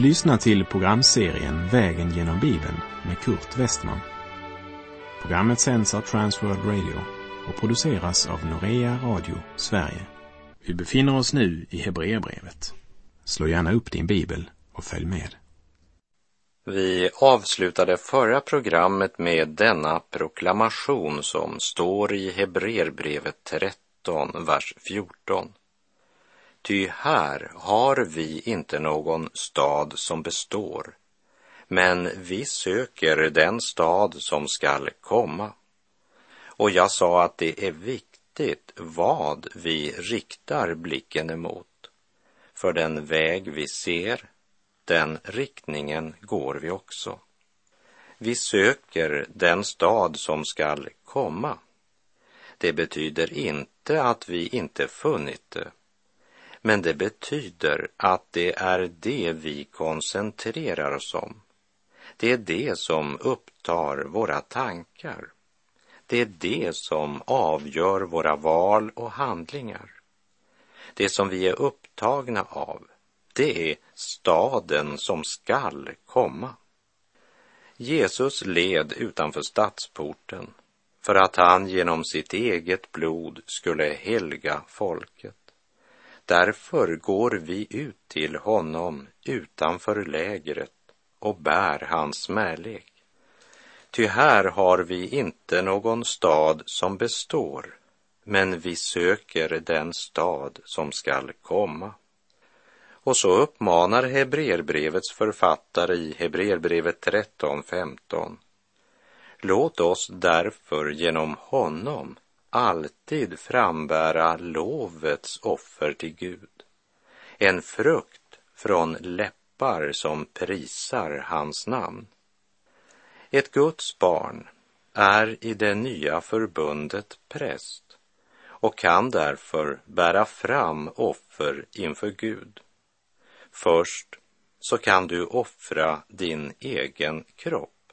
Du lyssnar till programserien Vägen genom Bibeln med Kurt Westman. Programmet sänds av Transworld Radio och produceras av Norea Radio Sverige. Vi befinner oss nu i Hebreerbrevet. Slå gärna upp din bibel och följ med. Vi avslutade förra programmet med denna proklamation som står i Hebreerbrevet 13, vers 14. Ty här har vi inte någon stad som består, men vi söker den stad som skall komma. Och jag sa att det är viktigt vad vi riktar blicken emot. För den väg vi ser, den riktningen går vi också. Vi söker den stad som skall komma. Det betyder inte att vi inte funnit det men det betyder att det är det vi koncentrerar oss om. Det är det som upptar våra tankar. Det är det som avgör våra val och handlingar. Det som vi är upptagna av, det är staden som skall komma. Jesus led utanför stadsporten för att han genom sitt eget blod skulle helga folket. Därför går vi ut till honom utanför lägret och bär hans märlek. Ty här har vi inte någon stad som består, men vi söker den stad som skall komma. Och så uppmanar Hebreerbrevets författare i Hebreerbrevet 13.15. Låt oss därför genom honom alltid frambära lovets offer till Gud. En frukt från läppar som prisar hans namn. Ett Guds barn är i det nya förbundet präst och kan därför bära fram offer inför Gud. Först så kan du offra din egen kropp.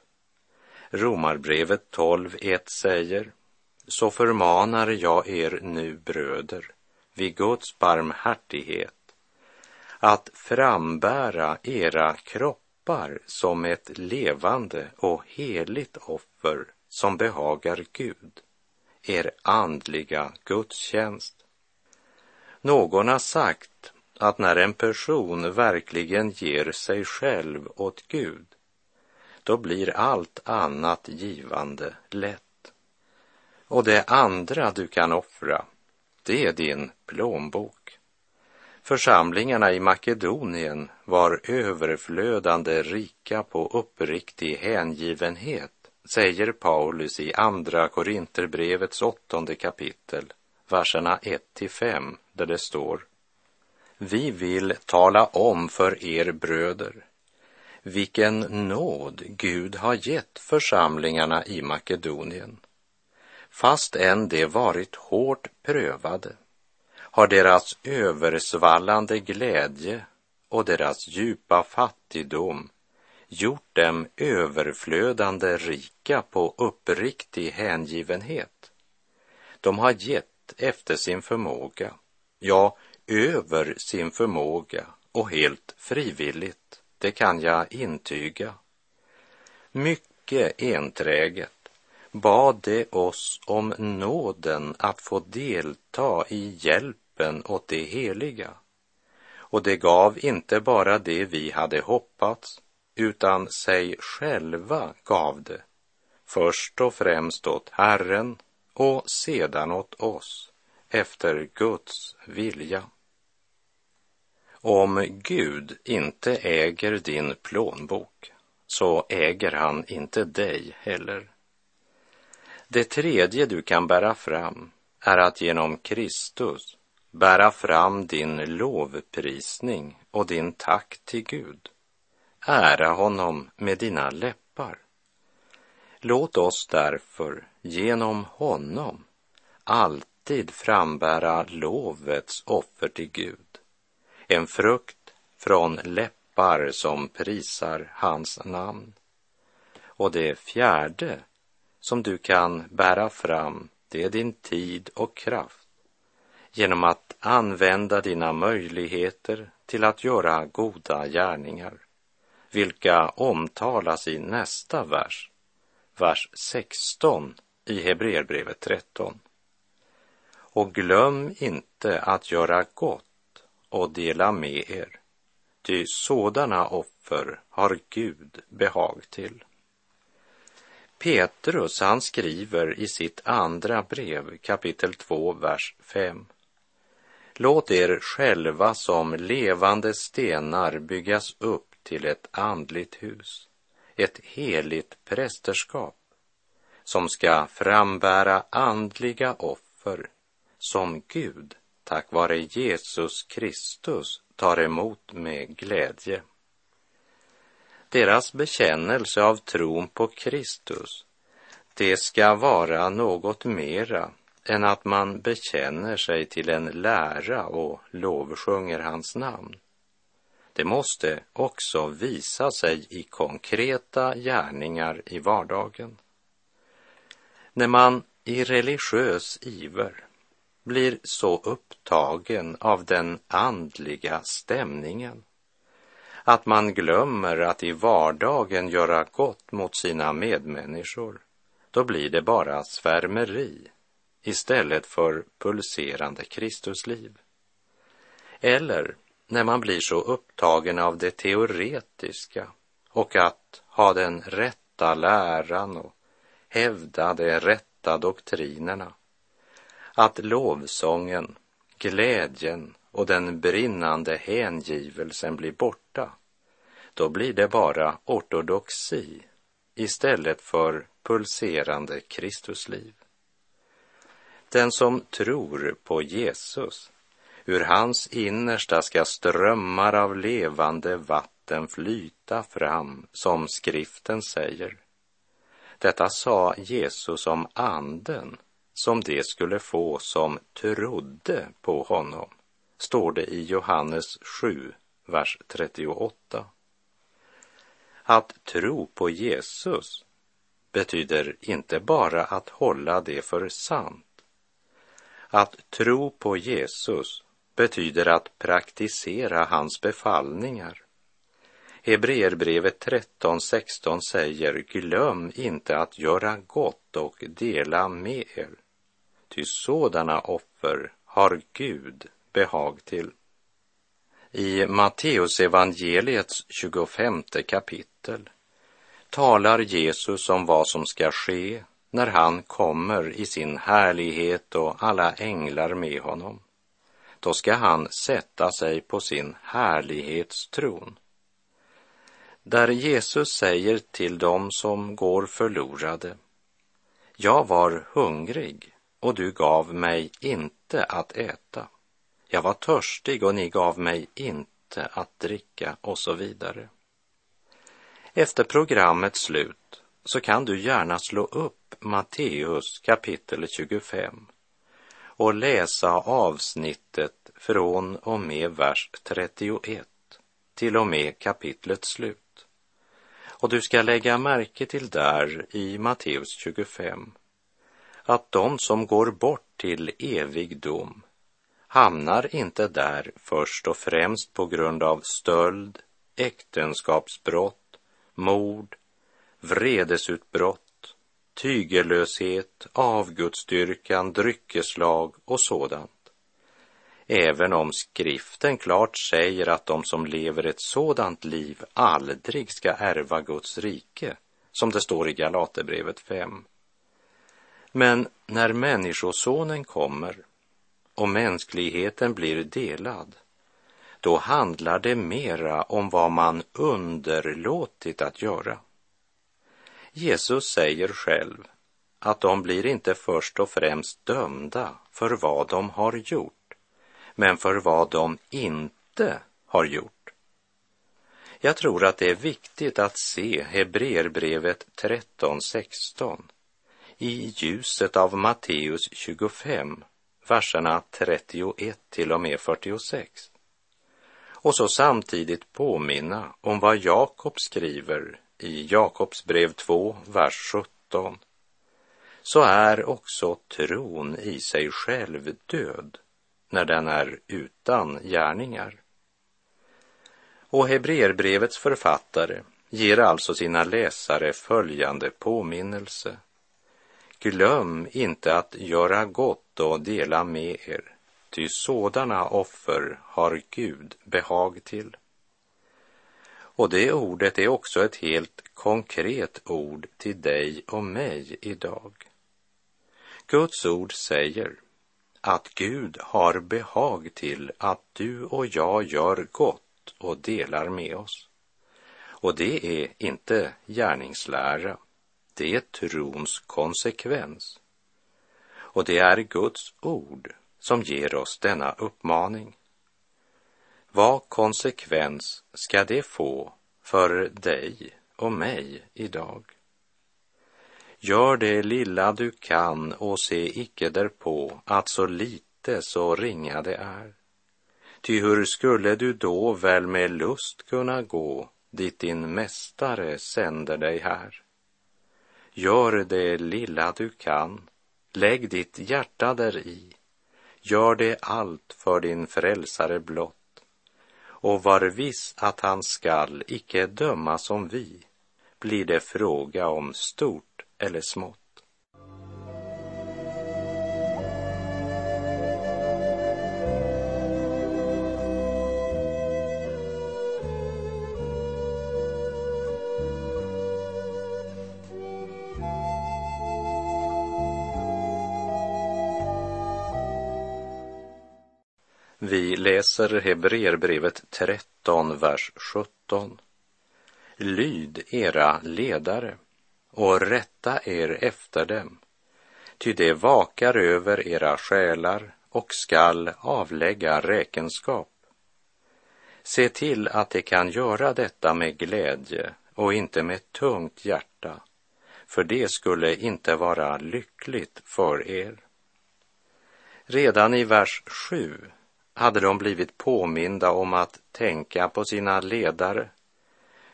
Romarbrevet 12.1 säger så förmanar jag er nu bröder vid Guds barmhärtighet att frambära era kroppar som ett levande och heligt offer som behagar Gud, er andliga gudstjänst. Någon har sagt att när en person verkligen ger sig själv åt Gud, då blir allt annat givande lätt. Och det andra du kan offra, det är din plånbok. Församlingarna i Makedonien var överflödande rika på uppriktig hängivenhet, säger Paulus i Andra Korinterbrevets åttonde kapitel, verserna 1 till 5, där det står Vi vill tala om för er bröder vilken nåd Gud har gett församlingarna i Makedonien fastän de varit hårt prövade, har deras översvallande glädje och deras djupa fattigdom gjort dem överflödande rika på uppriktig hängivenhet. De har gett efter sin förmåga, ja, över sin förmåga och helt frivilligt, det kan jag intyga. Mycket enträget bad de oss om nåden att få delta i hjälpen åt de heliga. Och det gav inte bara det vi hade hoppats, utan sig själva gav det, först och främst åt Herren och sedan åt oss, efter Guds vilja. Om Gud inte äger din plånbok så äger han inte dig heller. Det tredje du kan bära fram är att genom Kristus bära fram din lovprisning och din tack till Gud. Ära honom med dina läppar. Låt oss därför genom honom alltid frambära lovets offer till Gud. En frukt från läppar som prisar hans namn. Och det fjärde som du kan bära fram, det är din tid och kraft genom att använda dina möjligheter till att göra goda gärningar. vilka omtalas i nästa vers, vers 16 i Hebreerbrevet 13. Och glöm inte att göra gott och dela med er, ty sådana offer har Gud behag till. Petrus, han skriver i sitt andra brev, kapitel 2, vers 5. Låt er själva som levande stenar byggas upp till ett andligt hus, ett heligt prästerskap som ska frambära andliga offer som Gud tack vare Jesus Kristus tar emot med glädje. Deras bekännelse av tron på Kristus, det ska vara något mera än att man bekänner sig till en lära och lovsjunger hans namn. Det måste också visa sig i konkreta gärningar i vardagen. När man i religiös iver blir så upptagen av den andliga stämningen att man glömmer att i vardagen göra gott mot sina medmänniskor, då blir det bara svärmeri istället för pulserande Kristusliv. Eller när man blir så upptagen av det teoretiska och att ha den rätta läran och hävda de rätta doktrinerna, att lovsången, glädjen och den brinnande hängivelsen blir borta, då blir det bara ortodoxi istället för pulserande Kristusliv. Den som tror på Jesus, ur hans innersta ska strömmar av levande vatten flyta fram, som skriften säger. Detta sa Jesus om anden som det skulle få som trodde på honom, står det i Johannes 7, vers 38. Att tro på Jesus betyder inte bara att hålla det för sant. Att tro på Jesus betyder att praktisera hans befallningar. Hebreerbrevet 13.16 säger glöm inte att göra gott och dela med er. Ty sådana offer har Gud behag till. I Matteusevangeliets 25 kapitel talar Jesus om vad som ska ske när han kommer i sin härlighet och alla änglar med honom. Då ska han sätta sig på sin härlighetstron. Där Jesus säger till dem som går förlorade. Jag var hungrig och du gav mig inte att äta. Jag var törstig och ni gav mig inte att dricka och så vidare. Efter programmets slut så kan du gärna slå upp Matteus kapitel 25 och läsa avsnittet från och med vers 31 till och med kapitlets slut. Och du ska lägga märke till där i Matteus 25 att de som går bort till evig dom hamnar inte där först och främst på grund av stöld, äktenskapsbrott, mord, vredesutbrott, tygellöshet, avgudsdyrkan, dryckeslag och sådant. Även om skriften klart säger att de som lever ett sådant liv aldrig ska ärva Guds rike, som det står i Galaterbrevet 5. Men när Människosonen kommer och mänskligheten blir delad, då handlar det mera om vad man underlåtit att göra. Jesus säger själv att de blir inte först och främst dömda för vad de har gjort, men för vad de inte har gjort. Jag tror att det är viktigt att se Hebreerbrevet 13.16 i ljuset av Matteus 25, verserna 31 till och med 46. Och så samtidigt påminna om vad Jakob skriver i Jakobs brev 2, vers 17. Så är också tron i sig själv död när den är utan gärningar. Och Hebreerbrevets författare ger alltså sina läsare följande påminnelse. Glöm inte att göra gott och dela med er, ty sådana offer har Gud behag till. Och det ordet är också ett helt konkret ord till dig och mig idag. Guds ord säger att Gud har behag till att du och jag gör gott och delar med oss. Och det är inte gärningslära, det är trons konsekvens. Och det är Guds ord som ger oss denna uppmaning. Vad konsekvens ska det få för dig och mig idag? Gör det lilla du kan och se icke därpå att så lite så ringa det är. Ty hur skulle du då väl med lust kunna gå dit din mästare sänder dig här? Gör det lilla du kan, lägg ditt hjärta där i, gör det allt för din frälsare blott. Och var viss att han skall icke döma som vi, blir det fråga om stort eller smått. Läser Hebreerbrevet 13, vers 17. Lyd era ledare och rätta er efter dem, ty de vakar över era själar och skall avlägga räkenskap. Se till att de kan göra detta med glädje och inte med tungt hjärta, för det skulle inte vara lyckligt för er. Redan i vers 7 hade de blivit påminda om att tänka på sina ledare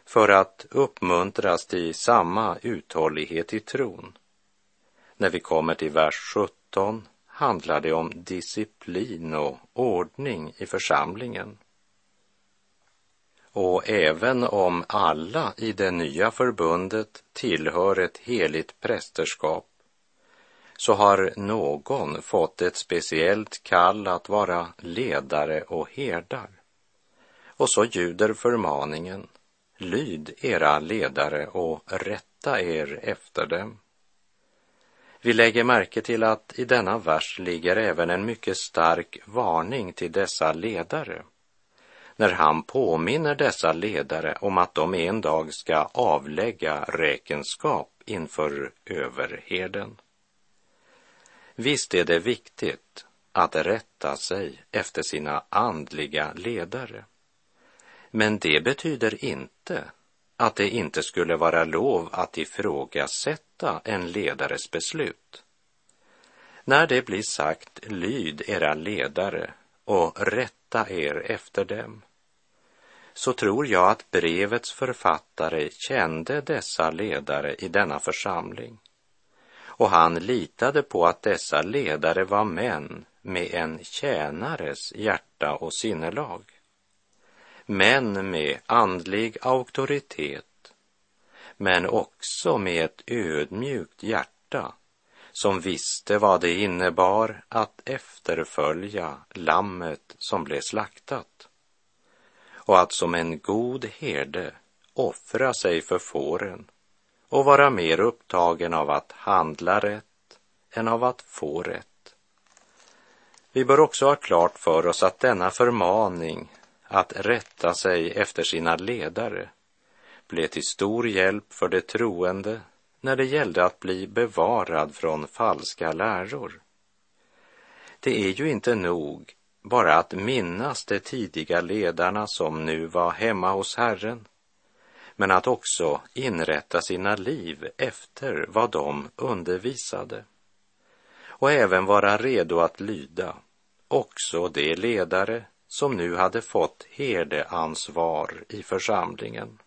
för att uppmuntras till samma uthållighet i tron. När vi kommer till vers 17 handlar det om disciplin och ordning i församlingen. Och även om alla i det nya förbundet tillhör ett heligt prästerskap så har någon fått ett speciellt kall att vara ledare och herdar. Och så ljuder förmaningen, lyd era ledare och rätta er efter dem. Vi lägger märke till att i denna vers ligger även en mycket stark varning till dessa ledare. När han påminner dessa ledare om att de en dag ska avlägga räkenskap inför överherden. Visst är det viktigt att rätta sig efter sina andliga ledare. Men det betyder inte att det inte skulle vara lov att ifrågasätta en ledares beslut. När det blir sagt lyd era ledare och rätta er efter dem så tror jag att brevets författare kände dessa ledare i denna församling och han litade på att dessa ledare var män med en tjänares hjärta och sinnelag. Män med andlig auktoritet, men också med ett ödmjukt hjärta som visste vad det innebar att efterfölja lammet som blev slaktat och att som en god herde offra sig för fåren och vara mer upptagen av att handla rätt än av att få rätt. Vi bör också ha klart för oss att denna förmaning att rätta sig efter sina ledare blev till stor hjälp för de troende när det gällde att bli bevarad från falska läror. Det är ju inte nog bara att minnas de tidiga ledarna som nu var hemma hos Herren men att också inrätta sina liv efter vad de undervisade och även vara redo att lyda också de ledare som nu hade fått herdeansvar i församlingen.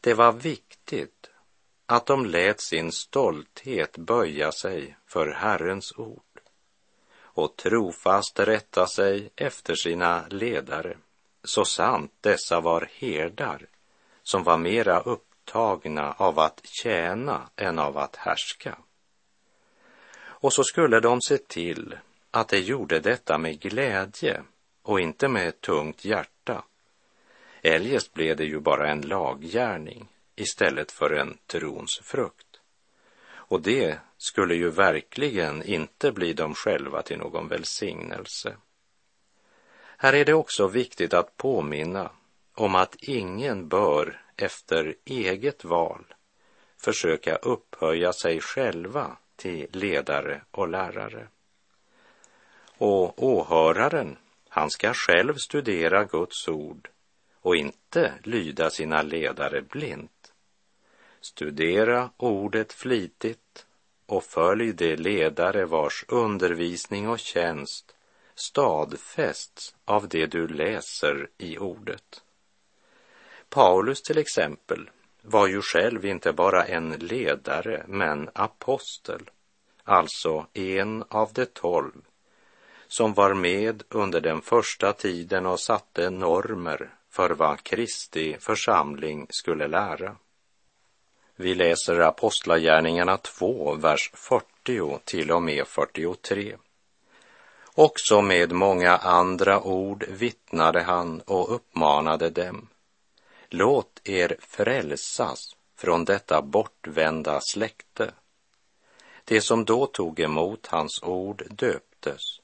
Det var viktigt att de lät sin stolthet böja sig för Herrens ord och trofast rätta sig efter sina ledare så sant dessa var herdar som var mera upptagna av att tjäna än av att härska. Och så skulle de se till att de gjorde detta med glädje och inte med ett tungt hjärta. Eljest blev det ju bara en laggärning istället för en trons frukt. Och det skulle ju verkligen inte bli dem själva till någon välsignelse. Här är det också viktigt att påminna om att ingen bör efter eget val försöka upphöja sig själva till ledare och lärare. Och åhöraren, han ska själv studera Guds ord och inte lyda sina ledare blint. Studera ordet flitigt och följ de ledare vars undervisning och tjänst stadfästs av det du läser i ordet. Paulus till exempel var ju själv inte bara en ledare men apostel, alltså en av de tolv som var med under den första tiden och satte normer för vad Kristi församling skulle lära. Vi läser Apostlagärningarna 2, vers 40 till och med 43. Också med många andra ord vittnade han och uppmanade dem. Låt er frälsas från detta bortvända släkte. Det som då tog emot hans ord döptes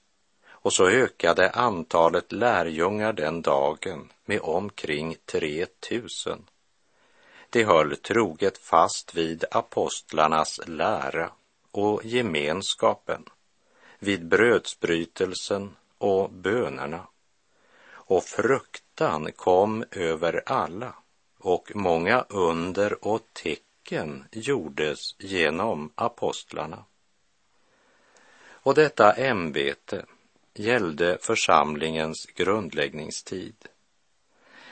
och så ökade antalet lärjungar den dagen med omkring 3000. De höll troget fast vid apostlarnas lära och gemenskapen, vid brödsbrytelsen och bönerna. Och fruktan kom över alla och många under och tecken gjordes genom apostlarna. Och detta ämbete gällde församlingens grundläggningstid.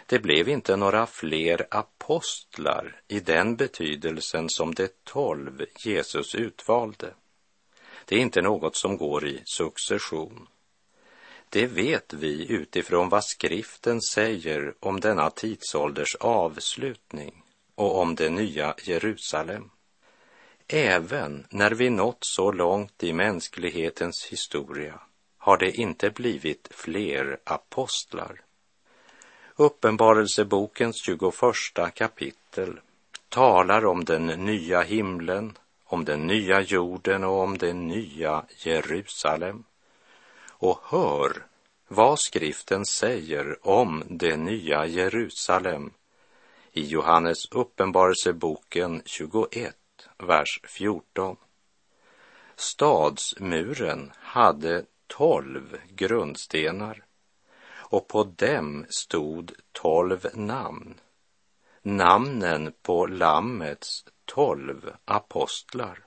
Det blev inte några fler apostlar i den betydelsen som de tolv Jesus utvalde. Det är inte något som går i succession. Det vet vi utifrån vad skriften säger om denna tidsålders avslutning och om det nya Jerusalem. Även när vi nått så långt i mänsklighetens historia har det inte blivit fler apostlar. Uppenbarelsebokens 21 kapitel talar om den nya himlen, om den nya jorden och om det nya Jerusalem. Och hör vad skriften säger om det nya Jerusalem i Johannes uppenbarelseboken 21, vers 14. Stadsmuren hade tolv grundstenar och på dem stod tolv namn, namnen på Lammets tolv apostlar.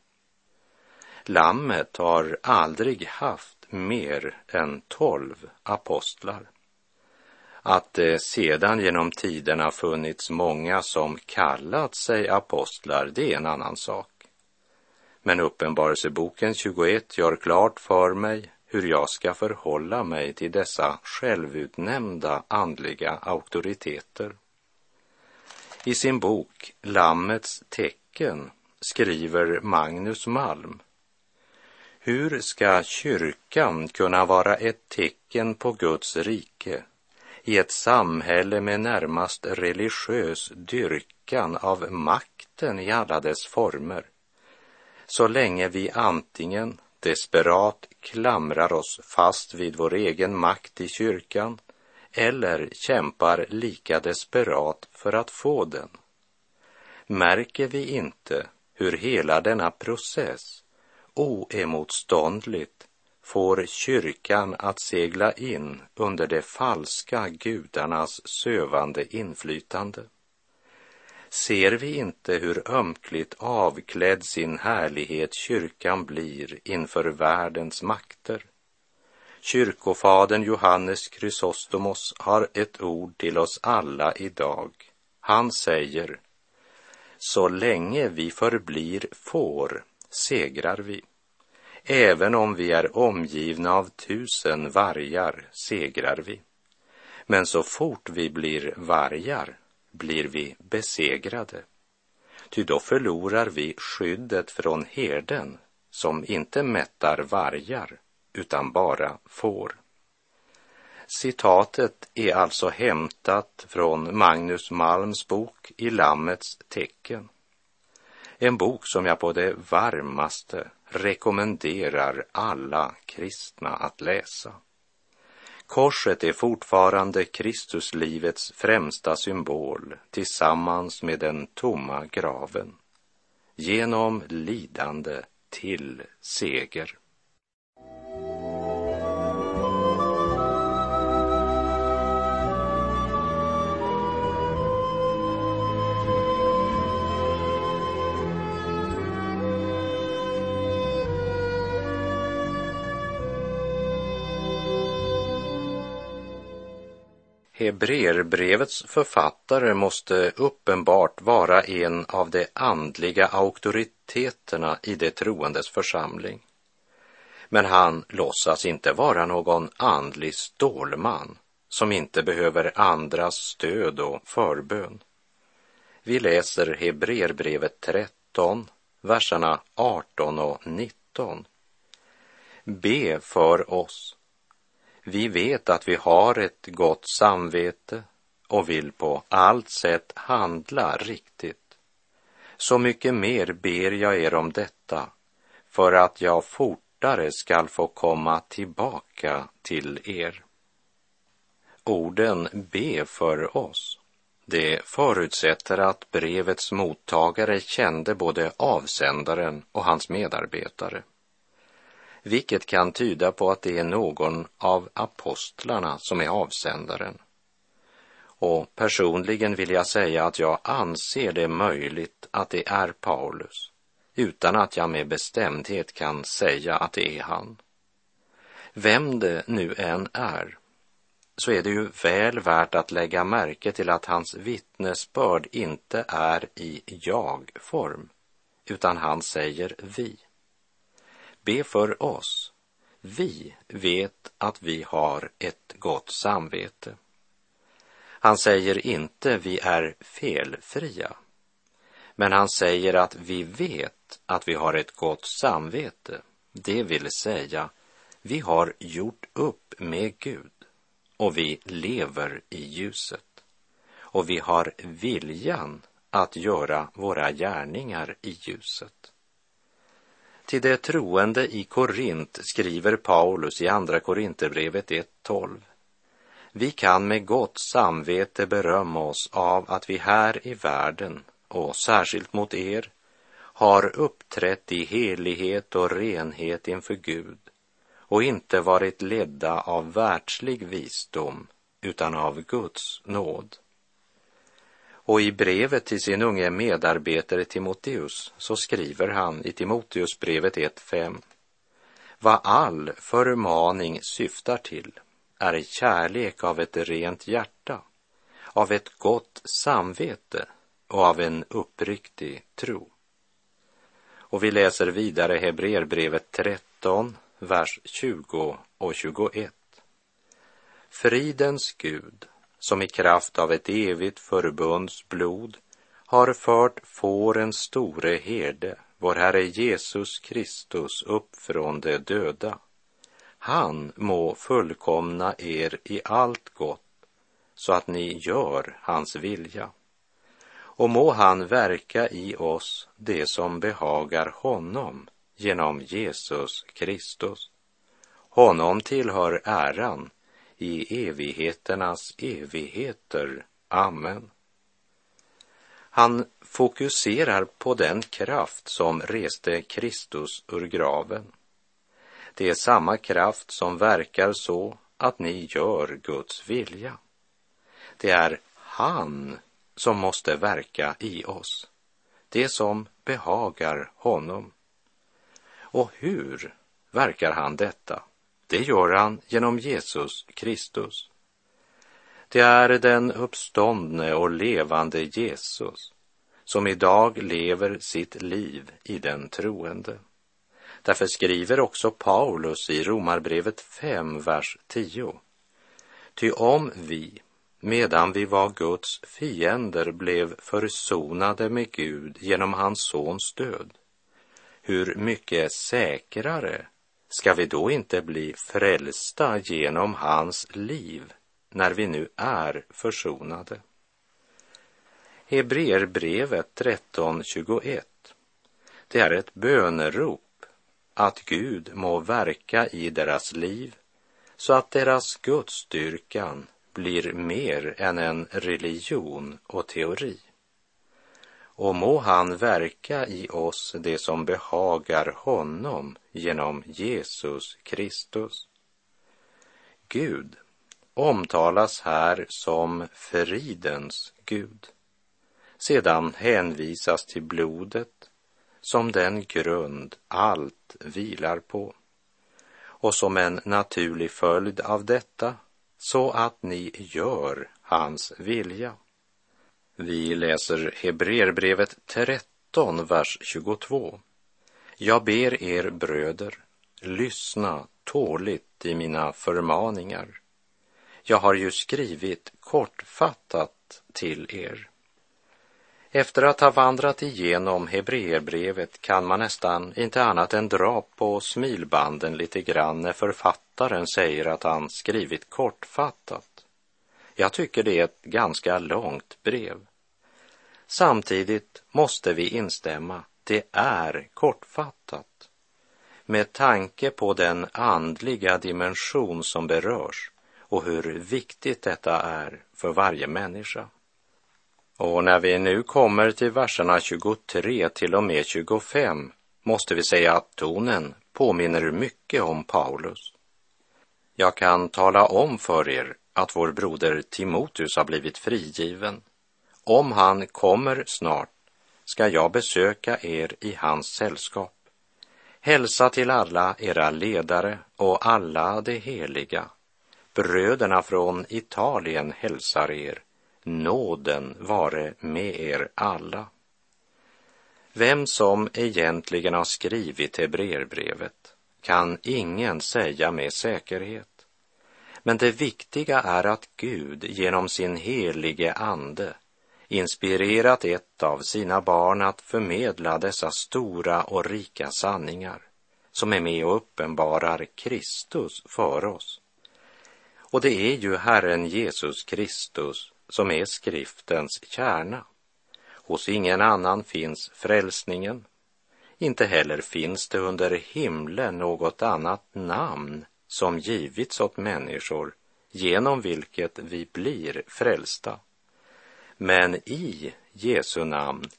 Lammet har aldrig haft mer än tolv apostlar. Att det sedan genom tiderna funnits många som kallat sig apostlar, det är en annan sak. Men Uppenbarelseboken 21 gör klart för mig hur jag ska förhålla mig till dessa självutnämnda andliga auktoriteter. I sin bok Lammets tecken skriver Magnus Malm hur ska kyrkan kunna vara ett tecken på Guds rike i ett samhälle med närmast religiös dyrkan av makten i alla dess former, så länge vi antingen desperat klamrar oss fast vid vår egen makt i kyrkan eller kämpar lika desperat för att få den. Märker vi inte hur hela denna process oemotståndligt får kyrkan att segla in under de falska gudarnas sövande inflytande? Ser vi inte hur ömkligt avklädd sin härlighet kyrkan blir inför världens makter? Kyrkofadern Johannes Chrysostomos har ett ord till oss alla idag. Han säger, så länge vi förblir får segrar vi. Även om vi är omgivna av tusen vargar segrar vi. Men så fort vi blir vargar blir vi besegrade. Ty då förlorar vi skyddet från herden som inte mättar vargar utan bara får. Citatet är alltså hämtat från Magnus Malms bok I Lammets tecken. En bok som jag på det varmaste rekommenderar alla kristna att läsa. Korset är fortfarande Kristuslivets främsta symbol tillsammans med den tomma graven. Genom lidande till seger. Hebreerbrevets författare måste uppenbart vara en av de andliga auktoriteterna i de troendes församling. Men han låtsas inte vara någon andlig stålman som inte behöver andras stöd och förbön. Vi läser Hebreerbrevet 13, verserna 18 och 19. Be för oss vi vet att vi har ett gott samvete och vill på allt sätt handla riktigt. Så mycket mer ber jag er om detta för att jag fortare skall få komma tillbaka till er. Orden be för oss, det förutsätter att brevets mottagare kände både avsändaren och hans medarbetare vilket kan tyda på att det är någon av apostlarna som är avsändaren. Och personligen vill jag säga att jag anser det möjligt att det är Paulus, utan att jag med bestämdhet kan säga att det är han. Vem det nu än är, så är det ju väl värt att lägga märke till att hans vittnesbörd inte är i jag-form, utan han säger vi. Be för oss. Vi vet att vi har ett gott samvete. Han säger inte vi är felfria, men han säger att vi vet att vi har ett gott samvete. Det vill säga, vi har gjort upp med Gud och vi lever i ljuset. Och vi har viljan att göra våra gärningar i ljuset. Till det troende i Korint skriver Paulus i Andra Korinterbrevet 1.12. Vi kan med gott samvete berömma oss av att vi här i världen, och särskilt mot er, har uppträtt i helighet och renhet inför Gud och inte varit ledda av världslig visdom utan av Guds nåd. Och i brevet till sin unge medarbetare Timoteus så skriver han i Timoteusbrevet 1.5. Vad all förmaning syftar till är kärlek av ett rent hjärta, av ett gott samvete och av en uppriktig tro. Och vi läser vidare Hebreerbrevet 13, vers 20 och 21. Fridens Gud som i kraft av ett evigt förbunds blod har fört fårens store herde, vår Herre Jesus Kristus, upp från de döda. Han må fullkomna er i allt gott, så att ni gör hans vilja. Och må han verka i oss det som behagar honom genom Jesus Kristus. Honom tillhör äran i evigheternas evigheter. Amen. Han fokuserar på den kraft som reste Kristus ur graven. Det är samma kraft som verkar så att ni gör Guds vilja. Det är han som måste verka i oss, det som behagar honom. Och hur verkar han detta? Det gör han genom Jesus Kristus. Det är den uppståndne och levande Jesus som idag lever sitt liv i den troende. Därför skriver också Paulus i Romarbrevet 5, vers 10. Ty om vi, medan vi var Guds fiender, blev försonade med Gud genom hans sons död, hur mycket säkrare ska vi då inte bli frälsta genom hans liv när vi nu är försonade? Hebreerbrevet 13.21 Det är ett bönerop att Gud må verka i deras liv så att deras gudsdyrkan blir mer än en religion och teori. Och må han verka i oss det som behagar honom genom Jesus Kristus. Gud omtalas här som fridens Gud. Sedan hänvisas till blodet som den grund allt vilar på och som en naturlig följd av detta så att ni gör hans vilja. Vi läser Hebreerbrevet 13, vers 22. Jag ber er bröder, lyssna tåligt i mina förmaningar. Jag har ju skrivit kortfattat till er. Efter att ha vandrat igenom Hebreerbrevet kan man nästan inte annat än dra på smilbanden lite grann när författaren säger att han skrivit kortfattat. Jag tycker det är ett ganska långt brev. Samtidigt måste vi instämma, det är kortfattat. Med tanke på den andliga dimension som berörs och hur viktigt detta är för varje människa. Och när vi nu kommer till verserna 23 till och med 25 måste vi säga att tonen påminner mycket om Paulus. Jag kan tala om för er att vår broder Timoteus har blivit frigiven. Om han kommer snart ska jag besöka er i hans sällskap. Hälsa till alla era ledare och alla de heliga. Bröderna från Italien hälsar er. Nåden vare med er alla. Vem som egentligen har skrivit Hebreerbrevet kan ingen säga med säkerhet. Men det viktiga är att Gud genom sin helige ande inspirerat ett av sina barn att förmedla dessa stora och rika sanningar som är med och uppenbarar Kristus för oss. Och det är ju Herren Jesus Kristus som är skriftens kärna. Hos ingen annan finns frälsningen. Inte heller finns det under himlen något annat namn som givits åt människor genom vilket vi blir frälsta. Men i Jesu namn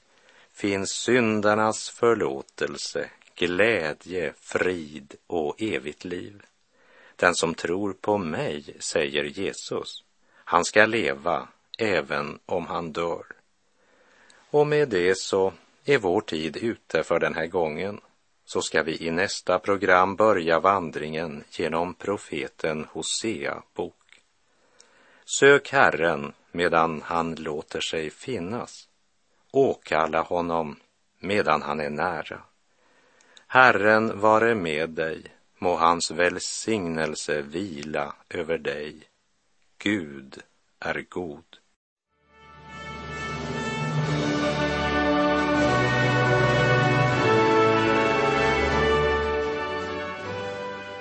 finns syndarnas förlåtelse, glädje, frid och evigt liv. Den som tror på mig, säger Jesus, han ska leva även om han dör. Och med det så är vår tid ute för den här gången. Så ska vi i nästa program börja vandringen genom profeten Hosea bok. Sök Herren medan han låter sig finnas. Åkalla honom medan han är nära. Herren vare med dig, må hans välsignelse vila över dig. Gud är god.